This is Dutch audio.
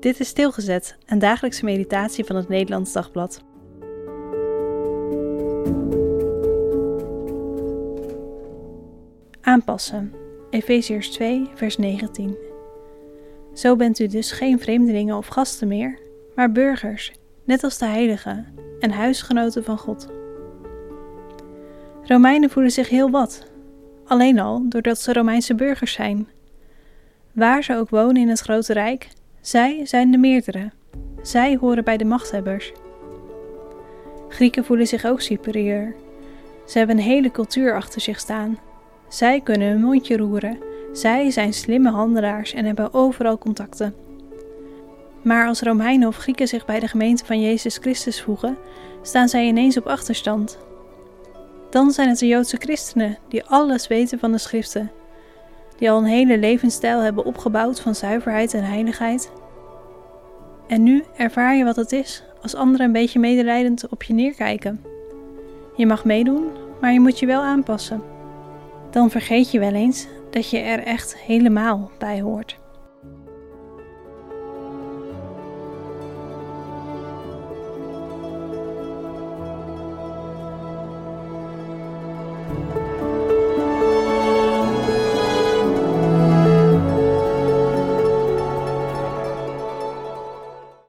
Dit is Stilgezet, een dagelijkse meditatie van het Nederlands Dagblad. Aanpassen. Efeziërs 2, vers 19. Zo bent u dus geen vreemdelingen of gasten meer, maar burgers, net als de heiligen, en huisgenoten van God. Romeinen voelen zich heel wat, alleen al doordat ze Romeinse burgers zijn. Waar ze ook wonen in het grote rijk, zij zijn de meerdere. Zij horen bij de machthebbers. Grieken voelen zich ook superieur. Ze hebben een hele cultuur achter zich staan. Zij kunnen hun mondje roeren. Zij zijn slimme handelaars en hebben overal contacten. Maar als Romeinen of Grieken zich bij de gemeente van Jezus Christus voegen, staan zij ineens op achterstand. Dan zijn het de Joodse christenen die alles weten van de schriften, die al een hele levensstijl hebben opgebouwd van zuiverheid en heiligheid. En nu ervaar je wat het is als anderen een beetje medelijdend op je neerkijken. Je mag meedoen, maar je moet je wel aanpassen. Dan vergeet je wel eens dat je er echt helemaal bij hoort.